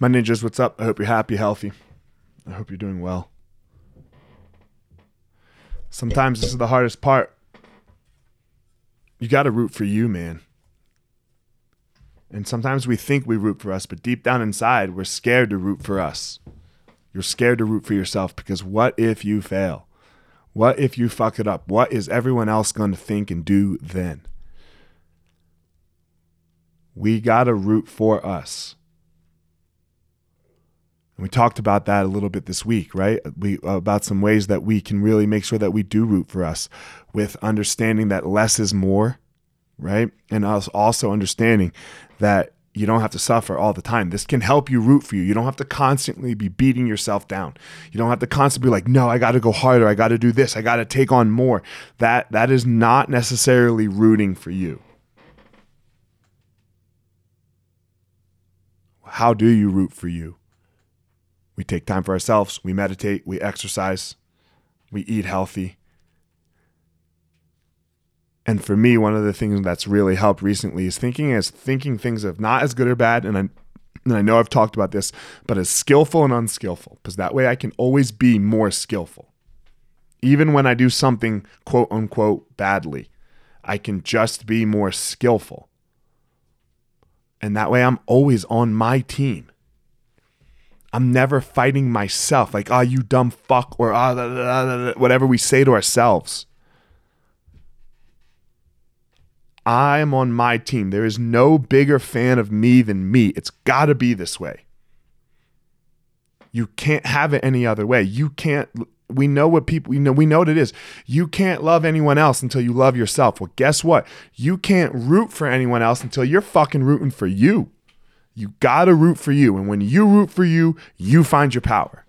My ninjas, what's up? I hope you're happy, healthy. I hope you're doing well. Sometimes this is the hardest part. You got to root for you, man. And sometimes we think we root for us, but deep down inside, we're scared to root for us. You're scared to root for yourself because what if you fail? What if you fuck it up? What is everyone else going to think and do then? We got to root for us. And we talked about that a little bit this week, right? We about some ways that we can really make sure that we do root for us with understanding that less is more, right? And us also understanding that you don't have to suffer all the time. This can help you root for you. You don't have to constantly be beating yourself down. You don't have to constantly be like, "No, I got to go harder. I got to do this. I got to take on more." That that is not necessarily rooting for you. How do you root for you? We take time for ourselves, we meditate, we exercise, we eat healthy. And for me, one of the things that's really helped recently is thinking as thinking things of not as good or bad, and I and I know I've talked about this, but as skillful and unskillful, because that way I can always be more skillful. Even when I do something quote unquote badly, I can just be more skillful. And that way I'm always on my team. I'm never fighting myself like, ah, oh, you dumb fuck, or ah, whatever we say to ourselves. I'm on my team. There is no bigger fan of me than me. It's got to be this way. You can't have it any other way. You can't. We know what people. We know. We know what it is. You can't love anyone else until you love yourself. Well, guess what? You can't root for anyone else until you're fucking rooting for you. You got to root for you. And when you root for you, you find your power.